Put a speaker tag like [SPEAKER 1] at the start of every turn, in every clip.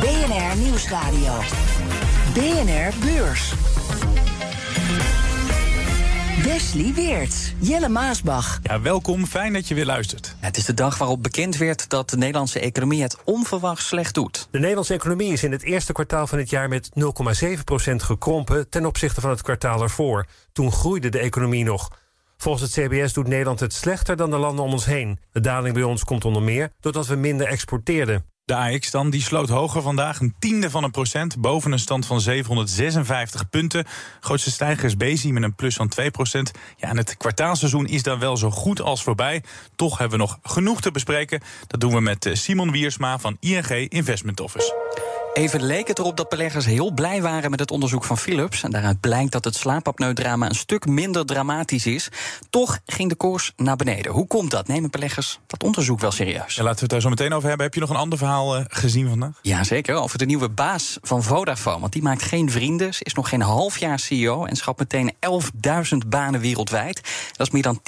[SPEAKER 1] BNR Nieuwsradio. BNR Beurs. Wesley Weert, Jelle Maasbach.
[SPEAKER 2] Ja, welkom, fijn dat je weer luistert.
[SPEAKER 3] Het is de dag waarop bekend werd dat de Nederlandse economie het onverwacht slecht doet.
[SPEAKER 4] De Nederlandse economie is in het eerste kwartaal van het jaar met 0,7% gekrompen ten opzichte van het kwartaal ervoor. Toen groeide de economie nog. Volgens het CBS doet Nederland het slechter dan de landen om ons heen. De daling bij ons komt onder meer doordat we minder exporteerden.
[SPEAKER 2] De AX dan, die sloot hoger vandaag, een tiende van een procent... boven een stand van 756 punten. Grootste stijgers Bezi met een plus van 2 procent. Ja, het kwartaalseizoen is dan wel zo goed als voorbij. Toch hebben we nog genoeg te bespreken. Dat doen we met eh, Simon Wiersma van ING Investment Office.
[SPEAKER 3] Even leek het erop dat beleggers heel blij waren met het onderzoek van Philips. En daaruit blijkt dat het slaapapneudrama een stuk minder dramatisch is. Toch ging de koers naar beneden. Hoe komt dat? Nemen beleggers dat onderzoek wel serieus?
[SPEAKER 2] Ja, laten we het daar zo meteen over hebben. Heb je nog een ander verhaal uh, gezien vandaag?
[SPEAKER 3] Jazeker, over de nieuwe baas van Vodafone. Want die maakt geen vrienden, is nog geen half jaar CEO... en schapt meteen 11.000 banen wereldwijd. Dat is meer dan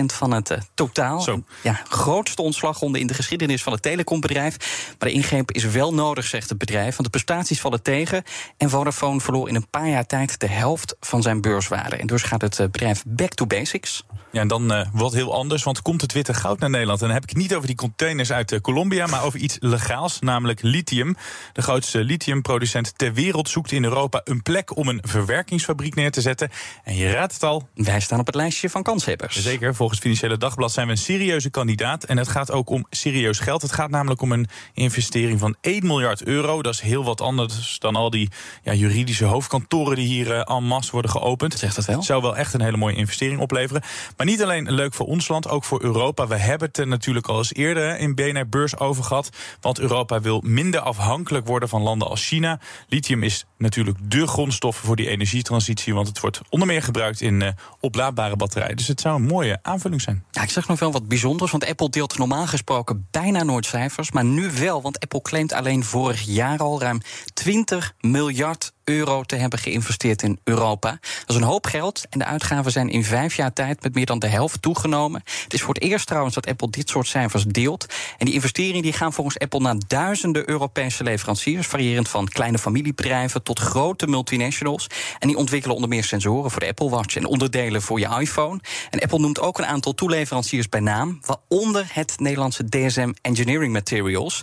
[SPEAKER 3] 10% van het uh, totaal.
[SPEAKER 2] Zo.
[SPEAKER 3] Ja, grootste ontslagronde in de geschiedenis van het telecombedrijf. Maar de ingreep is wel nodig, zegt het bedrijf want de prestaties vallen tegen. En Vodafone verloor in een paar jaar tijd de helft van zijn beurswaarde. En dus gaat het eh, bedrijf back to basics.
[SPEAKER 2] Ja, en dan uh, wat heel anders, want komt het witte goud naar Nederland? En dan heb ik het niet over die containers uit uh, Colombia, maar over iets legaals, namelijk lithium. De grootste lithiumproducent ter wereld zoekt in Europa een plek om een verwerkingsfabriek neer te zetten. En je raadt het al.
[SPEAKER 3] Wij staan op het lijstje van kanshebbers.
[SPEAKER 2] Zeker, volgens Financiële Dagblad zijn we een serieuze kandidaat. En het gaat ook om serieus geld. Het gaat namelijk om een investering van 1 miljard euro. Dat is heel wat anders dan al die ja, juridische hoofdkantoren die hier uh, en masse worden geopend.
[SPEAKER 3] Zegt dat wel?
[SPEAKER 2] Het zou wel echt een hele mooie investering opleveren. Maar niet alleen leuk voor ons land, ook voor Europa. We hebben het er natuurlijk al eens eerder in BNR Beurs over gehad. Want Europa wil minder afhankelijk worden van landen als China. Lithium is natuurlijk dé grondstof voor die energietransitie. Want het wordt onder meer gebruikt in uh, oplaadbare batterijen. Dus het zou een mooie aanvulling zijn.
[SPEAKER 3] Ja, ik zeg nog wel wat bijzonders. Want Apple deelt normaal gesproken bijna nooit cijfers. Maar nu wel, want Apple claimt alleen vorig jaar al ruim 20 miljard euro te hebben geïnvesteerd in Europa. Dat is een hoop geld en de uitgaven zijn in vijf jaar tijd met meer dan de helft toegenomen. Het is voor het eerst trouwens dat Apple dit soort cijfers deelt. En die investeringen die gaan volgens Apple naar duizenden Europese leveranciers, variërend van kleine familiebedrijven tot grote multinationals. En die ontwikkelen onder meer sensoren voor de Apple Watch en onderdelen voor je iPhone. En Apple noemt ook een aantal toeleveranciers bij naam, waaronder het Nederlandse DSM Engineering Materials.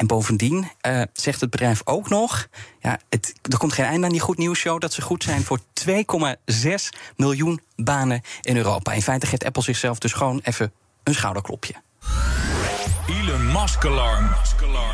[SPEAKER 3] En bovendien uh, zegt het bedrijf ook nog: ja, het, er komt geen einde aan die goed nieuws show dat ze goed zijn voor 2,6 miljoen banen in Europa. In feite geeft Apple zichzelf dus gewoon even een schouderklopje.
[SPEAKER 2] Elon Musk alarm.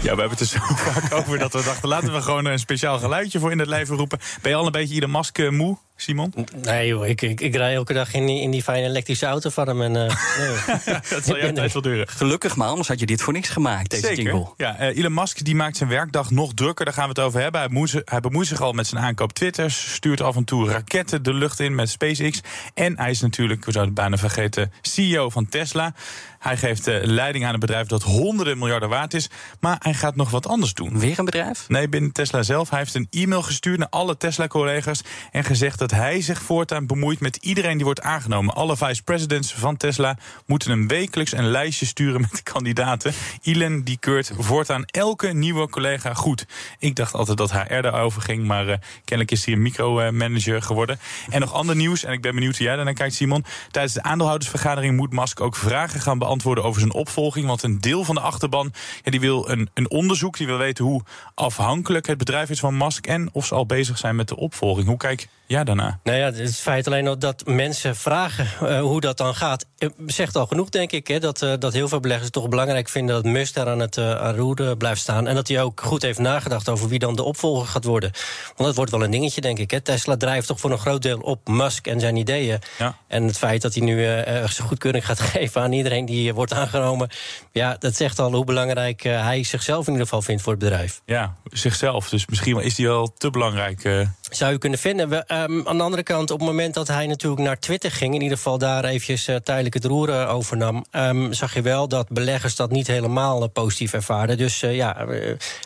[SPEAKER 2] Ja, we hebben het er zo vaak over dat we dachten... laten we gewoon een speciaal geluidje voor in het leven roepen. Ben je al een beetje Elon Musk uh, moe? Simon?
[SPEAKER 5] Nee joh, ik, ik, ik rij elke dag in die, in die fijne elektrische auto van hem. En, uh, nee.
[SPEAKER 2] dat zal jouw tijd wel duren.
[SPEAKER 3] Gelukkig maar, anders had je dit voor niks gemaakt, deze
[SPEAKER 2] Zeker.
[SPEAKER 3] jingle.
[SPEAKER 2] Ja, uh, Elon Musk die maakt zijn werkdag nog drukker, daar gaan we het over hebben. Hij bemoeit, hij bemoeit zich al met zijn aankoop Twitter, stuurt af en toe raketten de lucht in met SpaceX. En hij is natuurlijk, we zouden het bijna vergeten, CEO van Tesla. Hij geeft uh, leiding aan een bedrijf dat honderden miljarden waard is. Maar hij gaat nog wat anders doen.
[SPEAKER 3] Weer een bedrijf?
[SPEAKER 2] Nee, binnen Tesla zelf. Hij heeft een e-mail gestuurd naar alle Tesla-collega's... en gezegd dat hij zich voortaan bemoeit met iedereen die wordt aangenomen. Alle vice-presidents van Tesla moeten een wekelijks een lijstje sturen met kandidaten. Elon die keurt voortaan elke nieuwe collega goed. Ik dacht altijd dat HR daarover ging, maar uh, kennelijk is hij een micromanager geworden. En nog ander nieuws, en ik ben benieuwd hoe jij daarnaar kijkt, Simon. Tijdens de aandeelhoudersvergadering moet Musk ook vragen gaan beantwoorden over zijn opvolging. Want een deel van de achterban die wil een, een onderzoek, die wil weten hoe afhankelijk het bedrijf is van Musk en of ze al bezig zijn met de opvolging. Hoe kijk jaar daarna?
[SPEAKER 5] Nou ja, het feit alleen al dat mensen vragen uh, hoe dat dan gaat, uh, zegt al genoeg, denk ik. Hè, dat, uh, dat heel veel beleggers toch belangrijk vinden dat Musk daar aan het aan roer blijft staan. En dat hij ook goed heeft nagedacht over wie dan de opvolger gaat worden. Want dat wordt wel een dingetje, denk ik. Hè. Tesla drijft toch voor een groot deel op Musk en zijn ideeën. Ja. En het feit dat hij nu zijn goedkeuring gaat geven aan iedereen die wordt aangenomen. Ja, dat zegt al hoe belangrijk hij zichzelf in ieder geval vindt voor het bedrijf.
[SPEAKER 2] Ja, zichzelf. Dus misschien is hij wel te belangrijk.
[SPEAKER 5] Zou je kunnen vinden. We, um, aan de andere kant, op het moment dat hij natuurlijk naar Twitter ging, in ieder geval daar eventjes uh, tijdelijk het roeren overnam, um, zag je wel dat beleggers dat niet helemaal uh, positief ervaren. Dus uh, ja,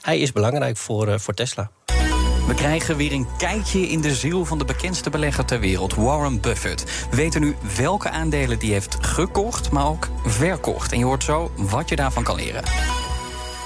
[SPEAKER 5] hij is belangrijk voor, voor Tesla.
[SPEAKER 3] We krijgen weer een kijkje in de ziel van de bekendste belegger ter wereld, Warren Buffett. We weten nu welke aandelen die heeft gekocht, maar ook verkocht. En je hoort zo wat je daarvan kan leren.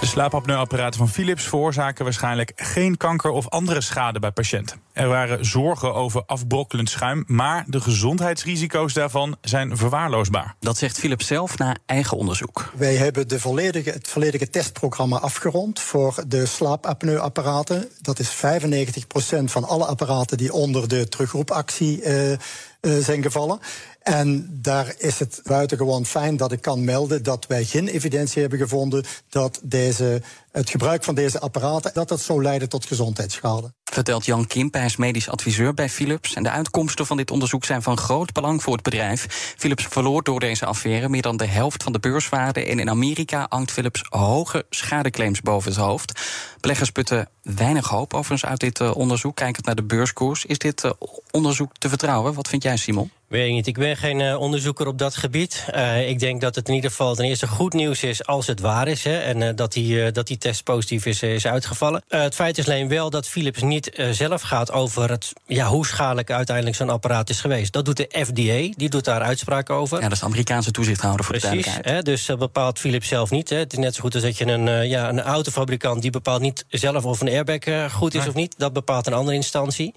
[SPEAKER 2] De slaapapneuapparaten van Philips veroorzaken waarschijnlijk geen kanker of andere schade bij patiënten. Er waren zorgen over afbrokkelend schuim, maar de gezondheidsrisico's daarvan zijn verwaarloosbaar.
[SPEAKER 3] Dat zegt Philips zelf na eigen onderzoek.
[SPEAKER 6] Wij hebben de volledige, het volledige testprogramma afgerond voor de slaapapneuapparaten. Dat is 95% van alle apparaten die onder de terugroepactie uh, uh, zijn gevallen. En daar is het buitengewoon fijn dat ik kan melden dat wij geen evidentie hebben gevonden dat deze, het gebruik van deze apparaten dat dat zou leiden tot gezondheidsschade.
[SPEAKER 3] Vertelt Jan Kimp, hij is medisch adviseur bij Philips. En de uitkomsten van dit onderzoek zijn van groot belang voor het bedrijf. Philips verloor door deze affaire meer dan de helft van de beurswaarde. En in Amerika hangt Philips hoge schadeclaims boven het hoofd. Beleggers putten weinig hoop overigens uit dit uh, onderzoek. Kijkend naar de beurskoers. Is dit uh, onderzoek te vertrouwen? Wat vind jij, Simon?
[SPEAKER 5] Weet ik niet. Ik ben geen uh, onderzoeker op dat gebied. Uh, ik denk dat het in ieder geval ten eerste goed nieuws is als het waar is. Hè, en uh, dat, die, dat die test positief is, is uitgevallen. het feit is alleen wel dat Philips niet zelf gaat over het, ja, hoe schadelijk uiteindelijk zo'n apparaat is geweest. Dat doet de FDA, die doet daar uitspraken over.
[SPEAKER 3] Ja, dat is de Amerikaanse toezichthouder voor
[SPEAKER 5] Precies,
[SPEAKER 3] de duidelijkheid.
[SPEAKER 5] Hè, dus dat bepaalt Philips zelf niet. Hè. Het is net zo goed als dat je een, ja, een autofabrikant... die bepaalt niet zelf of een airbag goed is of niet. Dat bepaalt een andere instantie.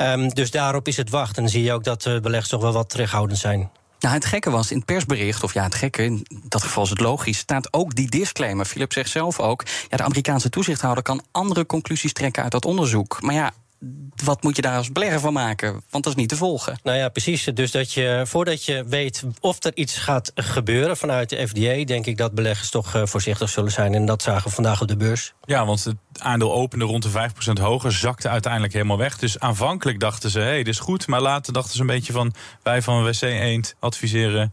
[SPEAKER 5] Um, dus daarop is het wachten. En dan zie je ook dat uh, beleggers toch wel wat terughoudend zijn.
[SPEAKER 3] Nou, het gekke was in het persbericht, of ja, het gekke, in dat geval is het logisch, staat ook die disclaimer. Philip zegt zelf ook: ja, de Amerikaanse toezichthouder kan andere conclusies trekken uit dat onderzoek. Maar ja, wat moet je daar als belegger van maken? Want dat is niet te volgen.
[SPEAKER 5] Nou ja, precies. Dus dat je, voordat je weet of er iets gaat gebeuren vanuit de FDA, denk ik dat beleggers toch uh, voorzichtig zullen zijn. En dat zagen we vandaag op de beurs.
[SPEAKER 2] Ja, want het aandeel opende rond de 5% hoger, zakte uiteindelijk helemaal weg. Dus aanvankelijk dachten ze, hé, hey, dit is goed. Maar later dachten ze een beetje van, wij van WC Eend adviseren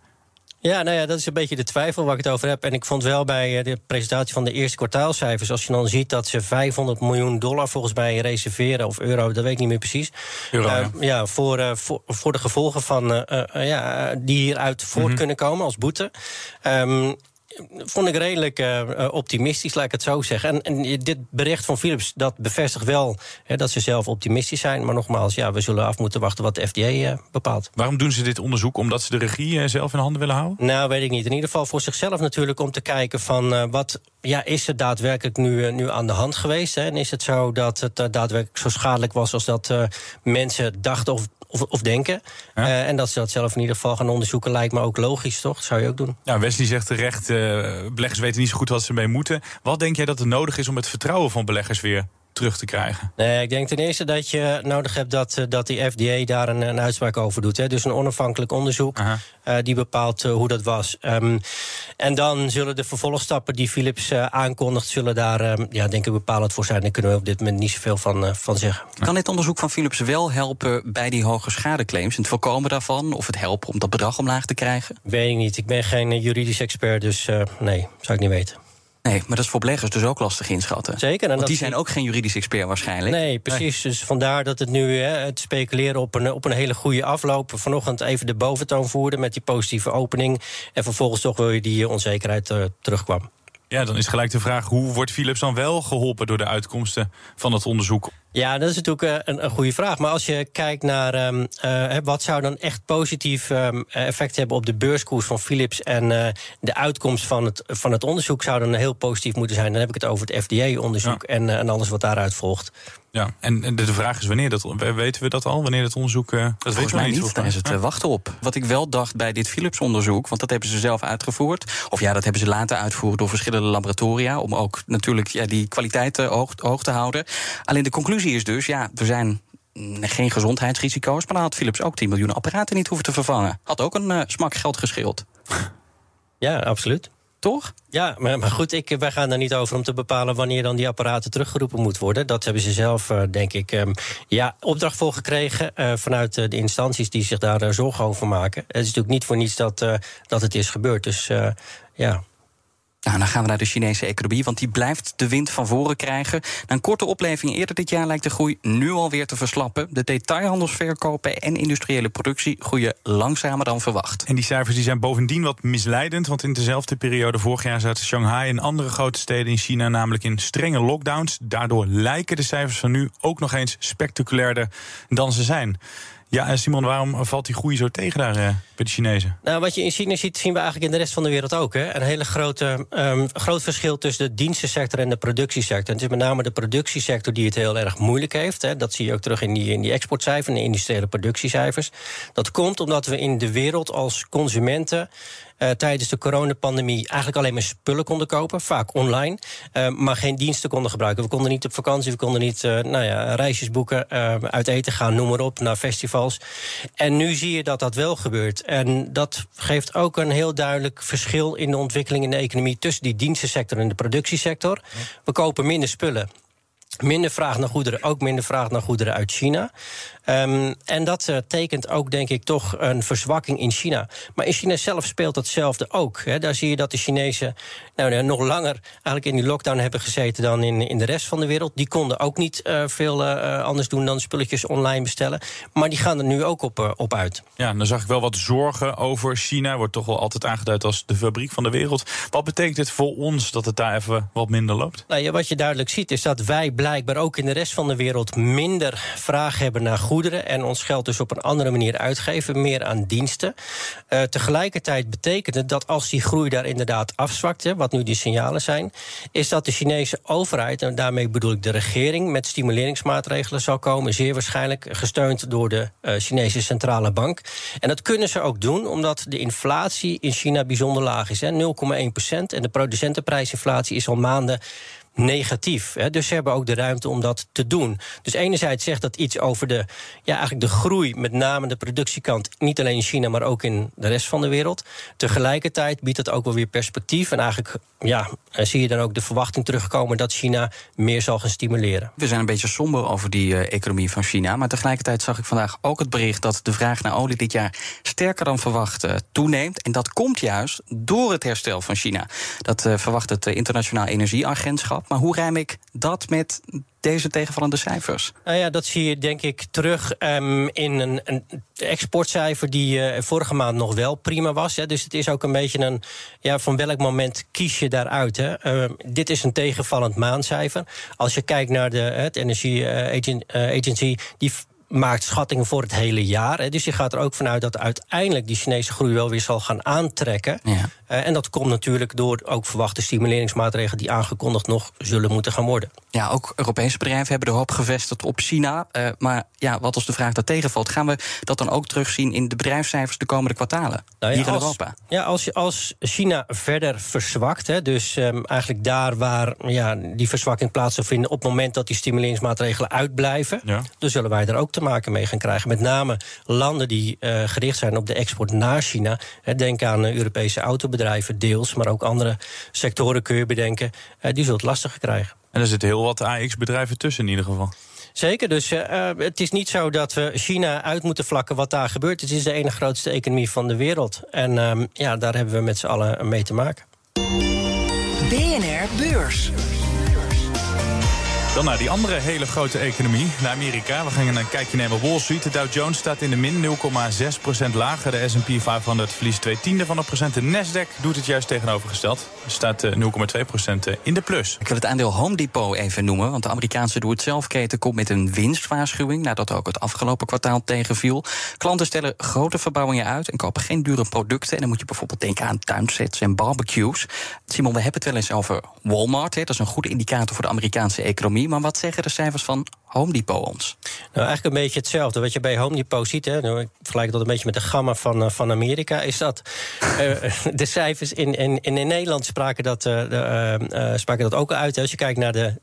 [SPEAKER 5] ja, nou ja, dat is een beetje de twijfel waar ik het over heb. En ik vond wel bij de presentatie van de eerste kwartaalcijfers... als je dan ziet dat ze 500 miljoen dollar volgens mij reserveren... of euro, dat weet ik niet meer precies.
[SPEAKER 2] Euro, uh,
[SPEAKER 5] ja. ja voor, uh, voor, voor, de gevolgen van, uh, ja, die hieruit voort mm -hmm. kunnen komen als boete. Um, vond ik redelijk uh, optimistisch, laat ik het zo zeggen. En, en dit bericht van Philips, dat bevestigt wel hè, dat ze zelf optimistisch zijn. Maar nogmaals, ja, we zullen af moeten wachten wat de FDA uh, bepaalt.
[SPEAKER 2] Waarom doen ze dit onderzoek? Omdat ze de regie uh, zelf in handen willen houden?
[SPEAKER 5] Nou, weet ik niet. In ieder geval voor zichzelf natuurlijk om te kijken van wat ja, is het daadwerkelijk nu, nu aan de hand geweest? Hè? En is het zo dat het daadwerkelijk zo schadelijk was als dat mensen dachten of of, of, denken. Ja. Uh, en dat ze dat zelf in ieder geval gaan onderzoeken lijkt me ook logisch, toch? Dat zou je ook doen.
[SPEAKER 2] Ja, Wesley zegt terecht, uh, beleggers weten niet zo goed wat ze mee moeten. Wat denk jij dat er nodig is om het vertrouwen van beleggers weer terug te krijgen?
[SPEAKER 5] Nee, ik denk ten eerste dat je nodig hebt dat, dat die FDA daar een, een uitspraak over doet. Hè. Dus een onafhankelijk onderzoek uh, die bepaalt uh, hoe dat was. Um, en dan zullen de vervolgstappen die Philips uh, aankondigt... zullen daar, um, ja, denk ik, bepalend voor zijn. Daar kunnen we op dit moment niet zoveel van, van zeggen.
[SPEAKER 3] Kan dit onderzoek van Philips wel helpen bij die hoge schadeclaims... en het voorkomen daarvan? Of het helpen om dat bedrag omlaag te krijgen?
[SPEAKER 5] Weet ik niet. Ik ben geen juridisch expert, dus nee, zou ik niet weten.
[SPEAKER 3] Nee, maar dat is voor beleggers dus ook lastig inschatten.
[SPEAKER 5] Zeker.
[SPEAKER 3] En Want die zijn ook geen juridisch expert waarschijnlijk.
[SPEAKER 5] Nee, precies. Nee. Dus vandaar dat het nu hè, het speculeren op een, op een hele goede afloop... vanochtend even de boventoon voerde met die positieve opening... en vervolgens toch weer die onzekerheid uh, terugkwam.
[SPEAKER 2] Ja, dan is gelijk de vraag... hoe wordt Philips dan wel geholpen door de uitkomsten van het onderzoek?
[SPEAKER 5] Ja, dat is natuurlijk een, een goede vraag. Maar als je kijkt naar um, uh, wat zou dan echt positief um, effect hebben op de beurskoers van Philips en uh, de uitkomst van het, van het onderzoek zou dan heel positief moeten zijn. Dan heb ik het over het FDA-onderzoek ja. en, en alles wat daaruit volgt.
[SPEAKER 2] Ja, en de vraag is wanneer dat weten we dat al? Wanneer dat onderzoek. Uh, dat
[SPEAKER 3] Volgens mij niet. Daar is het ja. wachten op. Wat ik wel dacht bij dit Philips-onderzoek, want dat hebben ze zelf uitgevoerd. Of ja, dat hebben ze laten uitvoeren door verschillende laboratoria. Om ook natuurlijk ja, die kwaliteit hoog, hoog te houden. Alleen de conclusie is dus, ja, we zijn mm, geen gezondheidsrisico's. Maar dan had Philips ook 10 miljoen apparaten niet hoeven te vervangen. Had ook een uh, smak geld gescheeld.
[SPEAKER 5] Ja, absoluut.
[SPEAKER 3] Toch?
[SPEAKER 5] Ja, maar, goed, ik, wij gaan er niet over om te bepalen wanneer dan die apparaten teruggeroepen moeten worden. Dat hebben ze zelf, uh, denk ik, um, ja, opdracht voor gekregen uh, vanuit de instanties die zich daar zorgen over maken. Het is natuurlijk niet voor niets dat, dat het is gebeurd. Dus ja.
[SPEAKER 3] Nou, dan gaan we naar de Chinese economie, want die blijft de wind van voren krijgen. Na een korte opleving eerder dit jaar lijkt de groei nu alweer te verslappen. De detailhandelsverkopen en industriële productie groeien langzamer dan verwacht.
[SPEAKER 2] En die cijfers die zijn bovendien wat misleidend, want in dezelfde periode vorig jaar zaten Shanghai en andere grote steden in China namelijk in strenge lockdowns. Daardoor lijken de cijfers van nu ook nog eens spectaculairder dan ze zijn. Ja, en Simon, waarom valt die groei zo tegen daar uh, bij de Chinezen?
[SPEAKER 5] Nou, wat je in China ziet, zien we eigenlijk in de rest van de wereld ook. Hè? Een hele grote, um, groot verschil tussen de dienstensector en de productiesector. En het is met name de productiesector die het heel erg moeilijk heeft. Hè? Dat zie je ook terug in die, in die exportcijfers, in de industriële productiecijfers. Dat komt omdat we in de wereld als consumenten uh, tijdens de coronapandemie eigenlijk alleen maar spullen konden kopen, vaak online, uh, maar geen diensten konden gebruiken. We konden niet op vakantie, we konden niet uh, nou ja, reisjes boeken, uit eten gaan, noem maar op, naar festivals. En nu zie je dat dat wel gebeurt. En dat geeft ook een heel duidelijk verschil in de ontwikkeling in de economie tussen die dienstensector en de productiesector. We kopen minder spullen. Minder vraag naar goederen, ook minder vraag naar goederen uit China. Um, en dat uh, tekent ook, denk ik, toch een verzwakking in China. Maar in China zelf speelt datzelfde ook. Hè. Daar zie je dat de Chinezen nou, nog langer eigenlijk in die lockdown hebben gezeten dan in, in de rest van de wereld. Die konden ook niet uh, veel uh, anders doen dan spulletjes online bestellen. Maar die gaan er nu ook op, op uit.
[SPEAKER 2] Ja, dan zag ik wel wat zorgen over China. Wordt toch wel altijd aangeduid als de fabriek van de wereld. Wat betekent dit voor ons dat het daar even wat minder loopt?
[SPEAKER 5] Nou, ja, wat je duidelijk ziet is dat wij blijkbaar ook in de rest van de wereld minder vraag hebben naar goederen en ons geld dus op een andere manier uitgeven, meer aan diensten. Uh, tegelijkertijd betekent het dat als die groei daar inderdaad afzwakt, hè, wat nu die signalen zijn, is dat de Chinese overheid, en daarmee bedoel ik de regering, met stimuleringsmaatregelen zal komen, zeer waarschijnlijk gesteund door de uh, Chinese centrale bank. En dat kunnen ze ook doen omdat de inflatie in China bijzonder laag is, 0,1 procent, en de producentenprijsinflatie is al maanden negatief. Hè. Dus ze hebben ook de ruimte om dat te doen. Dus enerzijds zegt dat iets over de, ja, eigenlijk de groei, met name de productiekant, niet alleen in China, maar ook in de rest van de wereld. Tegelijkertijd biedt het ook wel weer perspectief. En eigenlijk ja, zie je dan ook de verwachting terugkomen dat China meer zal gaan stimuleren.
[SPEAKER 3] We zijn een beetje somber over die uh, economie van China. Maar tegelijkertijd zag ik vandaag ook het bericht dat de vraag naar olie dit jaar sterker dan verwacht uh, toeneemt. En dat komt juist door het herstel van China. Dat verwacht het Internationaal Energieagentschap. Maar hoe rijm ik dat met deze tegenvallende cijfers?
[SPEAKER 5] Nou ja, dat zie je denk ik terug um, in een, een, exportcijfer die uh, vorige maand nog wel prima was. Hè. Dus het is ook een beetje een, ja, van welk moment kies je daaruit? Hè? Uh, dit is een tegenvallend maandcijfer. Als je kijkt naar de, het Energie uh, Agency, die maakt schattingen voor het hele jaar. Hè. Dus je gaat er ook vanuit dat uiteindelijk die Chinese groei wel weer zal gaan aantrekken. Ja. Uh, en dat komt natuurlijk door ook verwachte stimuleringsmaatregelen die aangekondigd nog zullen moeten gaan worden.
[SPEAKER 3] Ja, ook Europese bedrijven hebben de hoop gevestigd op China. Uh, maar ja, wat als de vraag daar tegenvalt, gaan we dat dan ook terugzien in de bedrijfscijfers de komende kwartalen nou ja, hier in
[SPEAKER 5] als,
[SPEAKER 3] Europa?
[SPEAKER 5] Ja, als, je, als China verder verzwakt, hè, dus um, eigenlijk daar waar ja, die verzwakking plaats zal vinden op het moment dat die stimuleringsmaatregelen uitblijven, ja. dan zullen wij er ook te maken mee gaan krijgen. Met name landen die uh, gericht zijn op de export naar China. Hè, denk aan uh, Europese autobedrijven, deels, maar ook andere sectoren kun je bedenken. Uh, die zullen het lastiger krijgen.
[SPEAKER 2] En er zitten heel wat AX-bedrijven tussen in ieder geval.
[SPEAKER 5] Zeker, dus uh, het is niet zo dat we China uit moeten vlakken wat daar gebeurt. Het is de ene grootste economie van de wereld. En uh, ja, daar hebben we met z'n allen mee te maken.
[SPEAKER 1] BNR Beurs.
[SPEAKER 2] Dan naar die andere hele grote economie, naar Amerika. We gaan een kijkje nemen Wall Street. De Dow Jones staat in de min 0,6% lager. De S&P 500 verliest 2 tiende van een procent. De Nasdaq doet het juist tegenovergesteld. Staat 0,2% in de plus.
[SPEAKER 3] Ik wil het aandeel Home Depot even noemen. Want de Amerikaanse doe-het-zelf-keten komt met een winstwaarschuwing... nadat ook het afgelopen kwartaal tegenviel. Klanten stellen grote verbouwingen uit en kopen geen dure producten. En dan moet je bijvoorbeeld denken aan tuinsets en barbecues. Simon, we hebben het wel eens over Walmart. Hè. Dat is een goede indicator voor de Amerikaanse economie. Maar wat zeggen de cijfers van Home Depot ons?
[SPEAKER 5] Nou, eigenlijk een beetje hetzelfde. Wat je bij Home Depot ziet, hè, nou, ik vergelijk dat een beetje met de gamma van, uh, van Amerika, is dat uh, de cijfers in, in, in Nederland spraken dat, uh, de, spraken dat ook uit. Hè. Als je kijkt naar de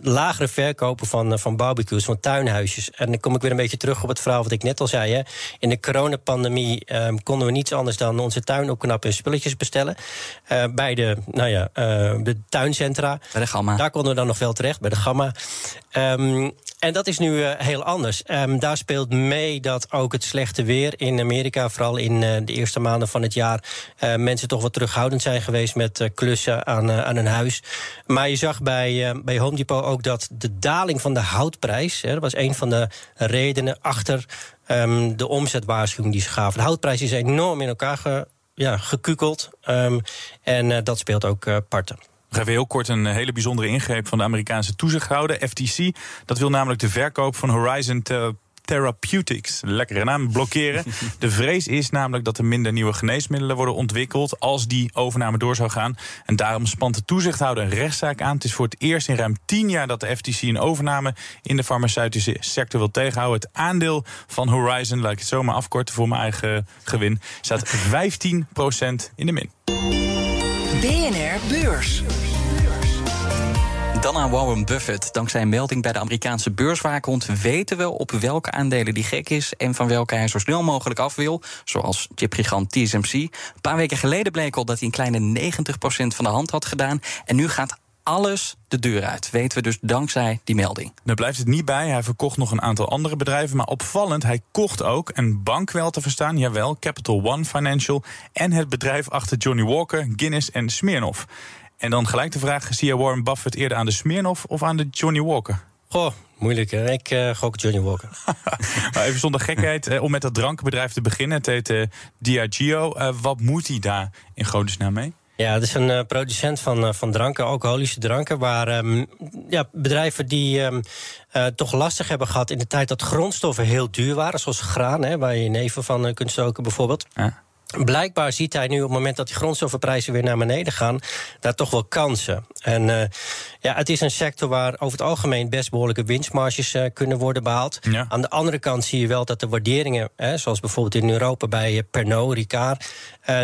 [SPEAKER 5] lagere verkopen van, van barbecues, van tuinhuisjes. En dan kom ik weer een beetje terug op het verhaal wat ik net al zei. Hè. In de coronapandemie um, konden we niets anders dan onze tuin opknappen en spulletjes bestellen. bij de, nou ja, de tuincentra.
[SPEAKER 3] Bij de gamma.
[SPEAKER 5] Daar konden we dan nog wel terecht, bij de gamma. Um, en dat is nu uh, heel anders. Um, daar speelt mee dat ook het slechte weer in Amerika, vooral in uh, de eerste maanden van het jaar, uh, mensen toch wat terughoudend zijn geweest met klussen aan, aan hun huis. Maar je zag bij, bij Home Depot ook dat de daling van de houtprijs, hè, dat was een van de redenen achter um, de omzetwaarschuwing die ze gaven. De houtprijs is enorm in elkaar ge, ja, gekukeld. Um, en dat speelt ook parten.
[SPEAKER 2] Nog even heel kort een hele bijzondere ingreep van de Amerikaanse toezichthouder, FTC. Dat wil namelijk de verkoop van Horizon Therapeutics, lekkere naam, blokkeren. De vrees is namelijk dat er minder nieuwe geneesmiddelen worden ontwikkeld als die overname door zou gaan. En daarom spant de toezichthouder een rechtszaak aan. Het is voor het eerst in ruim tien jaar dat de FTC een overname in de farmaceutische sector wil tegenhouden. Het aandeel van Horizon, laat ik het zomaar afkorten voor mijn eigen gewin, staat 15% in de min.
[SPEAKER 1] BNR Beurs.
[SPEAKER 3] Dan aan Warren Buffett. Dankzij een melding bij de Amerikaanse beurswaakhond weten we op welke aandelen die gek is en van welke hij zo snel mogelijk af wil. Zoals chipgigant TSMC. Een paar weken geleden bleek al dat hij een kleine 90% van de hand had gedaan. En nu gaat alles de deur uit. Weten we dus dankzij die melding.
[SPEAKER 2] Daar blijft het niet bij. Hij verkocht nog een aantal andere bedrijven. Maar opvallend, hij kocht ook een bank wel te verstaan. Jawel, Capital One Financial. En het bedrijf achter Johnny Walker, Guinness en Smirnoff. En dan gelijk de vraag: zie je Warren Buffett eerder aan de Smirnoff of aan de Johnny Walker?
[SPEAKER 5] Goh, moeilijk. Hè? Ik uh, gok Johnny Walker.
[SPEAKER 2] maar even zonder gekheid, eh, om met dat drankbedrijf te beginnen. Het heet uh, Diageo. Uh, wat moet hij daar in godesnaam mee?
[SPEAKER 5] Ja, het is een uh, producent van, uh, van dranken, alcoholische dranken. Waar um, ja, bedrijven die um, uh, toch lastig hebben gehad in de tijd dat grondstoffen heel duur waren, zoals graan, hè, waar je neven van kunt stoken bijvoorbeeld. Ja. Blijkbaar ziet hij nu op het moment dat die grondstoffenprijzen weer naar beneden gaan, daar toch wel kansen. En uh, ja, het is een sector waar over het algemeen best behoorlijke winstmarges uh, kunnen worden behaald. Ja. Aan de andere kant zie je wel dat de waarderingen, hè, zoals bijvoorbeeld in Europa bij eh, Pernod Ricard,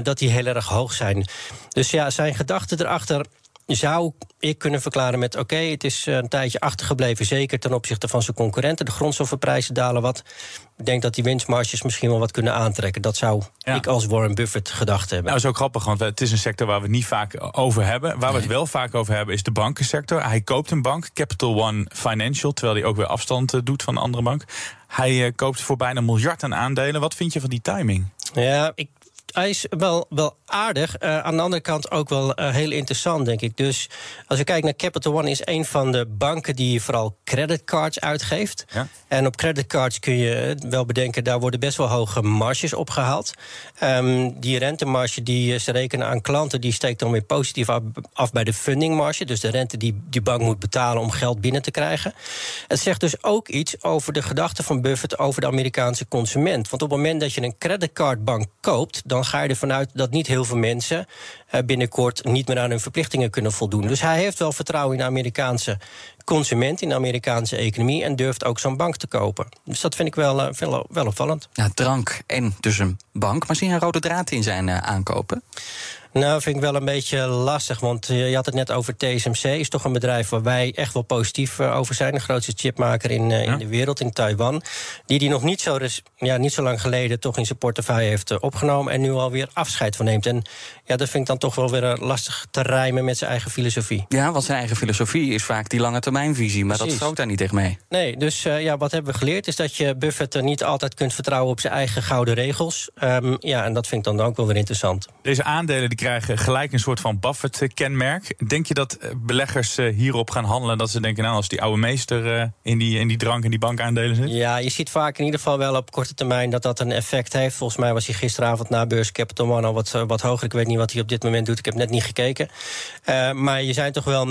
[SPEAKER 5] dat die heel erg hoog zijn. Dus ja, zijn gedachten erachter zou ik kunnen verklaren met: oké, okay, het is een tijdje achtergebleven, zeker ten opzichte van zijn concurrenten. De grondstoffenprijzen dalen wat. Ik denk dat die winstmarges misschien wel wat kunnen aantrekken. Dat zou ja. ik als Warren Buffett gedacht hebben.
[SPEAKER 2] Nou, dat is ook grappig, want het is een sector waar we het niet vaak over hebben. Waar we het wel vaak over hebben is de bankensector. Hij koopt een bank, Capital One Financial, terwijl hij ook weer afstand doet van een andere bank. Hij koopt voor bijna een miljard aan aandelen. Wat vind je van die timing?
[SPEAKER 5] Ja, ik hij is wel, wel aardig. Uh, aan de andere kant ook wel uh, heel interessant, denk ik. Dus als je kijkt naar Capital One, is een van de banken die vooral creditcards uitgeeft. Ja. En op creditcards kun je wel bedenken, daar worden best wel hoge marges opgehaald. Um, die rentemarge die ze rekenen aan klanten, die steekt dan weer positief af, af bij de fundingmarge. Dus de rente die die bank moet betalen om geld binnen te krijgen. Het zegt dus ook iets over de gedachten van Buffett over de Amerikaanse consument. Want op het moment dat je een creditcardbank koopt, dan ga je ervan uit dat niet heel veel mensen uh, binnenkort niet meer aan hun verplichtingen kunnen voldoen. Dus hij heeft wel vertrouwen in de Amerikaanse consument, in de Amerikaanse economie en durft ook zo'n bank te kopen. Dus dat vind ik wel, uh, wel, wel opvallend.
[SPEAKER 3] Ja, drank en dus een bank. Maar zie je een rode draad in zijn uh, aankopen?
[SPEAKER 5] Nou, vind ik wel een beetje lastig. Want je had het net over TSMC. Is toch een bedrijf waar wij echt wel positief over zijn. De grootste chipmaker in, uh, ja. in de wereld, in Taiwan. Die die nog niet zo, ja, niet zo lang geleden toch in zijn portefeuille heeft uh, opgenomen. En nu alweer afscheid van neemt. En ja, dat vind ik dan toch wel weer lastig te rijmen met zijn eigen filosofie.
[SPEAKER 3] Ja, want zijn eigen filosofie is vaak die lange termijnvisie. Maar Precies. dat strookt daar niet echt mee.
[SPEAKER 5] Nee, dus uh, ja, wat hebben we geleerd? Is dat je Buffett niet altijd kunt vertrouwen op zijn eigen gouden regels. Um, ja, en dat vind ik dan ook wel weer interessant.
[SPEAKER 2] Deze aandelen die krijgen gelijk een soort van Buffett-kenmerk. Denk je dat eh, beleggers eh, hierop gaan handelen? Dat ze denken, nou, als die oude meester in die, in die drank en die bankaandelen zit?
[SPEAKER 5] Ja, je ziet vaak in ieder geval wel op korte termijn dat dat een effect heeft. Volgens mij was hij gisteravond na beurs Capital One al wat, wat hoger. Ik weet niet wat hij op dit moment doet. Ik heb net niet gekeken. Maar je, zijn toch wel,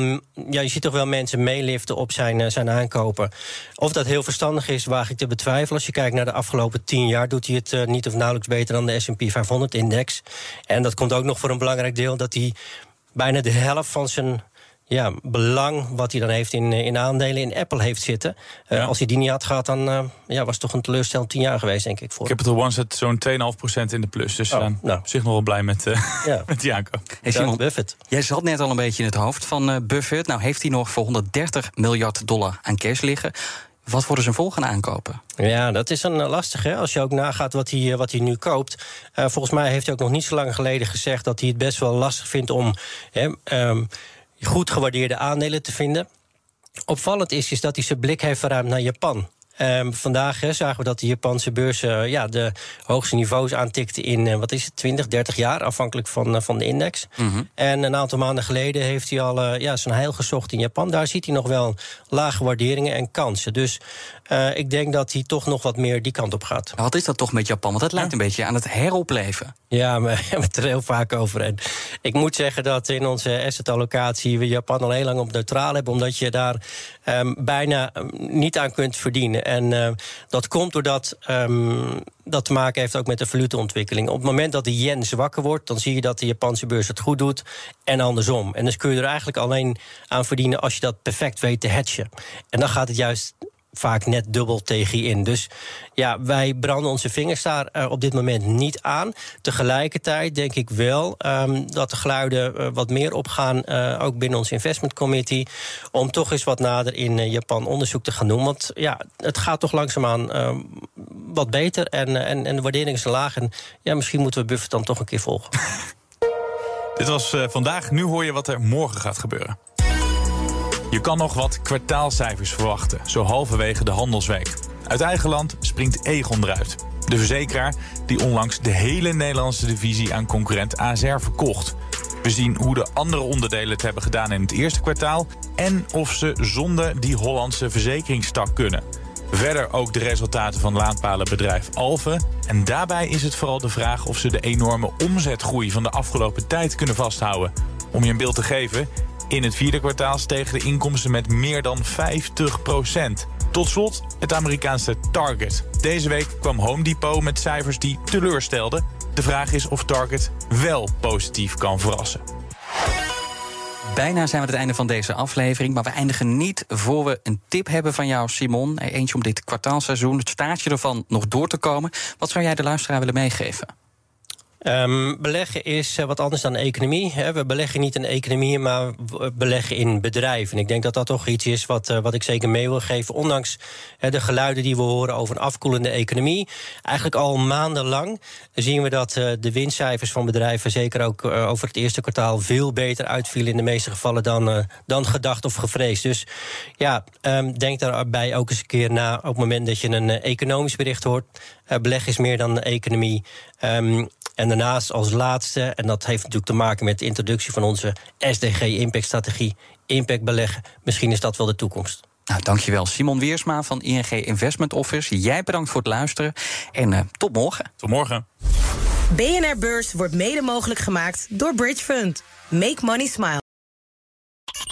[SPEAKER 5] ja, je ziet toch wel mensen meeliften op zijn, zijn aankopen. Of dat heel verstandig is, waag ik te betwijfelen. Als je kijkt naar de afgelopen tien jaar, doet hij het niet of nauwelijks beter dan de SP 500-index. En dat komt ook nog voor een belangrijk deel dat hij bijna de helft van zijn ja, belang wat hij dan heeft in, in aandelen in Apple heeft zitten. Uh,
[SPEAKER 2] Ja.
[SPEAKER 5] Als hij die niet had gehad, dan uh, ja, was het toch een teleurstellend tien jaar geweest, denk ik. Voor.
[SPEAKER 2] Capital One zit zo'n 2,5% in de plus. Dus
[SPEAKER 5] Oh,
[SPEAKER 2] uh,
[SPEAKER 5] nou.
[SPEAKER 2] op zich nog wel blij met, uh,
[SPEAKER 5] Ja.
[SPEAKER 2] met die aankoop.
[SPEAKER 3] Hey Simon,
[SPEAKER 5] Buffett.
[SPEAKER 3] jij zat net al een beetje in het hoofd van eh, Buffett. Nou heeft hij nog voor 130 miljard dollar aan cash liggen. Wat worden zijn volgende aankopen?
[SPEAKER 5] Ja, dat is een eh, lastige. Als je ook nagaat wat hij, eh, wat hij nu koopt. Uh, volgens mij heeft hij ook nog niet zo lang geleden gezegd dat hij het best wel lastig vindt om um, goed gewaardeerde aandelen te vinden. Opvallend is, is dat hij zijn blik heeft verruimd naar Japan. Um, vandaag he, zagen we dat de Japanse beurs uh, ja, de hoogste niveaus aantikte in uh, wat is het, 20, 30 jaar, afhankelijk van, uh, van de index. Mm -hmm. En een aantal maanden geleden heeft hij al ja, zijn heil gezocht in Japan. Daar ziet hij nog wel lage waarderingen en kansen. Dus ik denk dat hij toch nog wat meer die kant op gaat.
[SPEAKER 3] Maar wat is dat toch met Japan? Want dat lijkt een beetje aan het heropleven.
[SPEAKER 5] Ja, we hebben het er heel vaak over. En ik moet zeggen dat in onze asset-allocatie we Japan al heel lang op neutraal hebben, omdat je daar um, bijna niet aan kunt verdienen. En uh, dat komt doordat um, dat te maken heeft ook met de valuteontwikkeling. Op het moment dat de yen zwakker wordt, dan zie je dat de Japanse beurs het goed doet en andersom. En dus kun je er eigenlijk alleen aan verdienen als je dat perfect weet te hatchen. En dan gaat het juist vaak net dubbel tegen je in. Dus ja, wij branden onze vingers daar uh, op dit moment niet aan. Tegelijkertijd denk ik wel um, dat de geluiden uh, wat meer opgaan, uh, ook binnen ons investment committee, om toch eens wat nader in Japan onderzoek te gaan doen. Want ja, het gaat toch langzaamaan wat beter en, en, en de waardering is laag. En ja, misschien moeten we Buffett dan toch een keer volgen.
[SPEAKER 2] Dit was vandaag. Nu hoor je wat er morgen gaat gebeuren. Je kan nog wat kwartaalcijfers verwachten, zo halverwege de handelsweek. Uit eigen land springt Egon eruit. De verzekeraar die onlangs de hele Nederlandse divisie aan concurrent ASR verkocht. We zien hoe de andere onderdelen het hebben gedaan in het eerste kwartaal en of ze zonder die Hollandse verzekeringstak kunnen. Verder ook de resultaten van laadpalenbedrijf Alphen. En daarbij is het vooral de vraag of ze de enorme omzetgroei van de afgelopen tijd kunnen vasthouden. Om je een beeld te geven, in het vierde kwartaal stegen de inkomsten met meer dan 50% Tot slot het Amerikaanse Target. Deze week kwam Home Depot met cijfers die teleurstelden. De vraag is of Target wel positief kan verrassen.
[SPEAKER 3] Bijna zijn we het einde van deze aflevering. Maar we eindigen niet voor we een tip hebben van jou, Simon. Eentje om dit kwartaalseizoen, het staartje ervan, nog door te komen. Wat zou jij de luisteraar willen meegeven?
[SPEAKER 5] Um, beleggen is uh, wat anders dan economie. Hè. We beleggen niet in economie, maar beleggen in bedrijven. En ik denk dat dat toch iets is wat, uh, wat ik zeker mee wil geven. Ondanks de geluiden die we horen over een afkoelende economie. Eigenlijk al maandenlang zien we dat de winstcijfers van bedrijven... zeker ook over het eerste kwartaal veel beter uitvielen... in de meeste gevallen dan, dan gedacht of gevreesd. Dus ja, um, denk daarbij ook eens een keer na... op het moment dat je een economisch bericht hoort. beleggen is meer dan economie. Um, en daarnaast als laatste, en dat heeft natuurlijk te maken met de introductie van onze SDG-impactstrategie, impact beleggen. Misschien is dat wel de toekomst.
[SPEAKER 3] Nou, dankjewel. Simon Wiersma van ING Investment Office. Jij bedankt voor het luisteren en uh, tot morgen.
[SPEAKER 2] Tot morgen.
[SPEAKER 7] BNR Beurs wordt mede mogelijk gemaakt door Bridge Fund. Make money smile.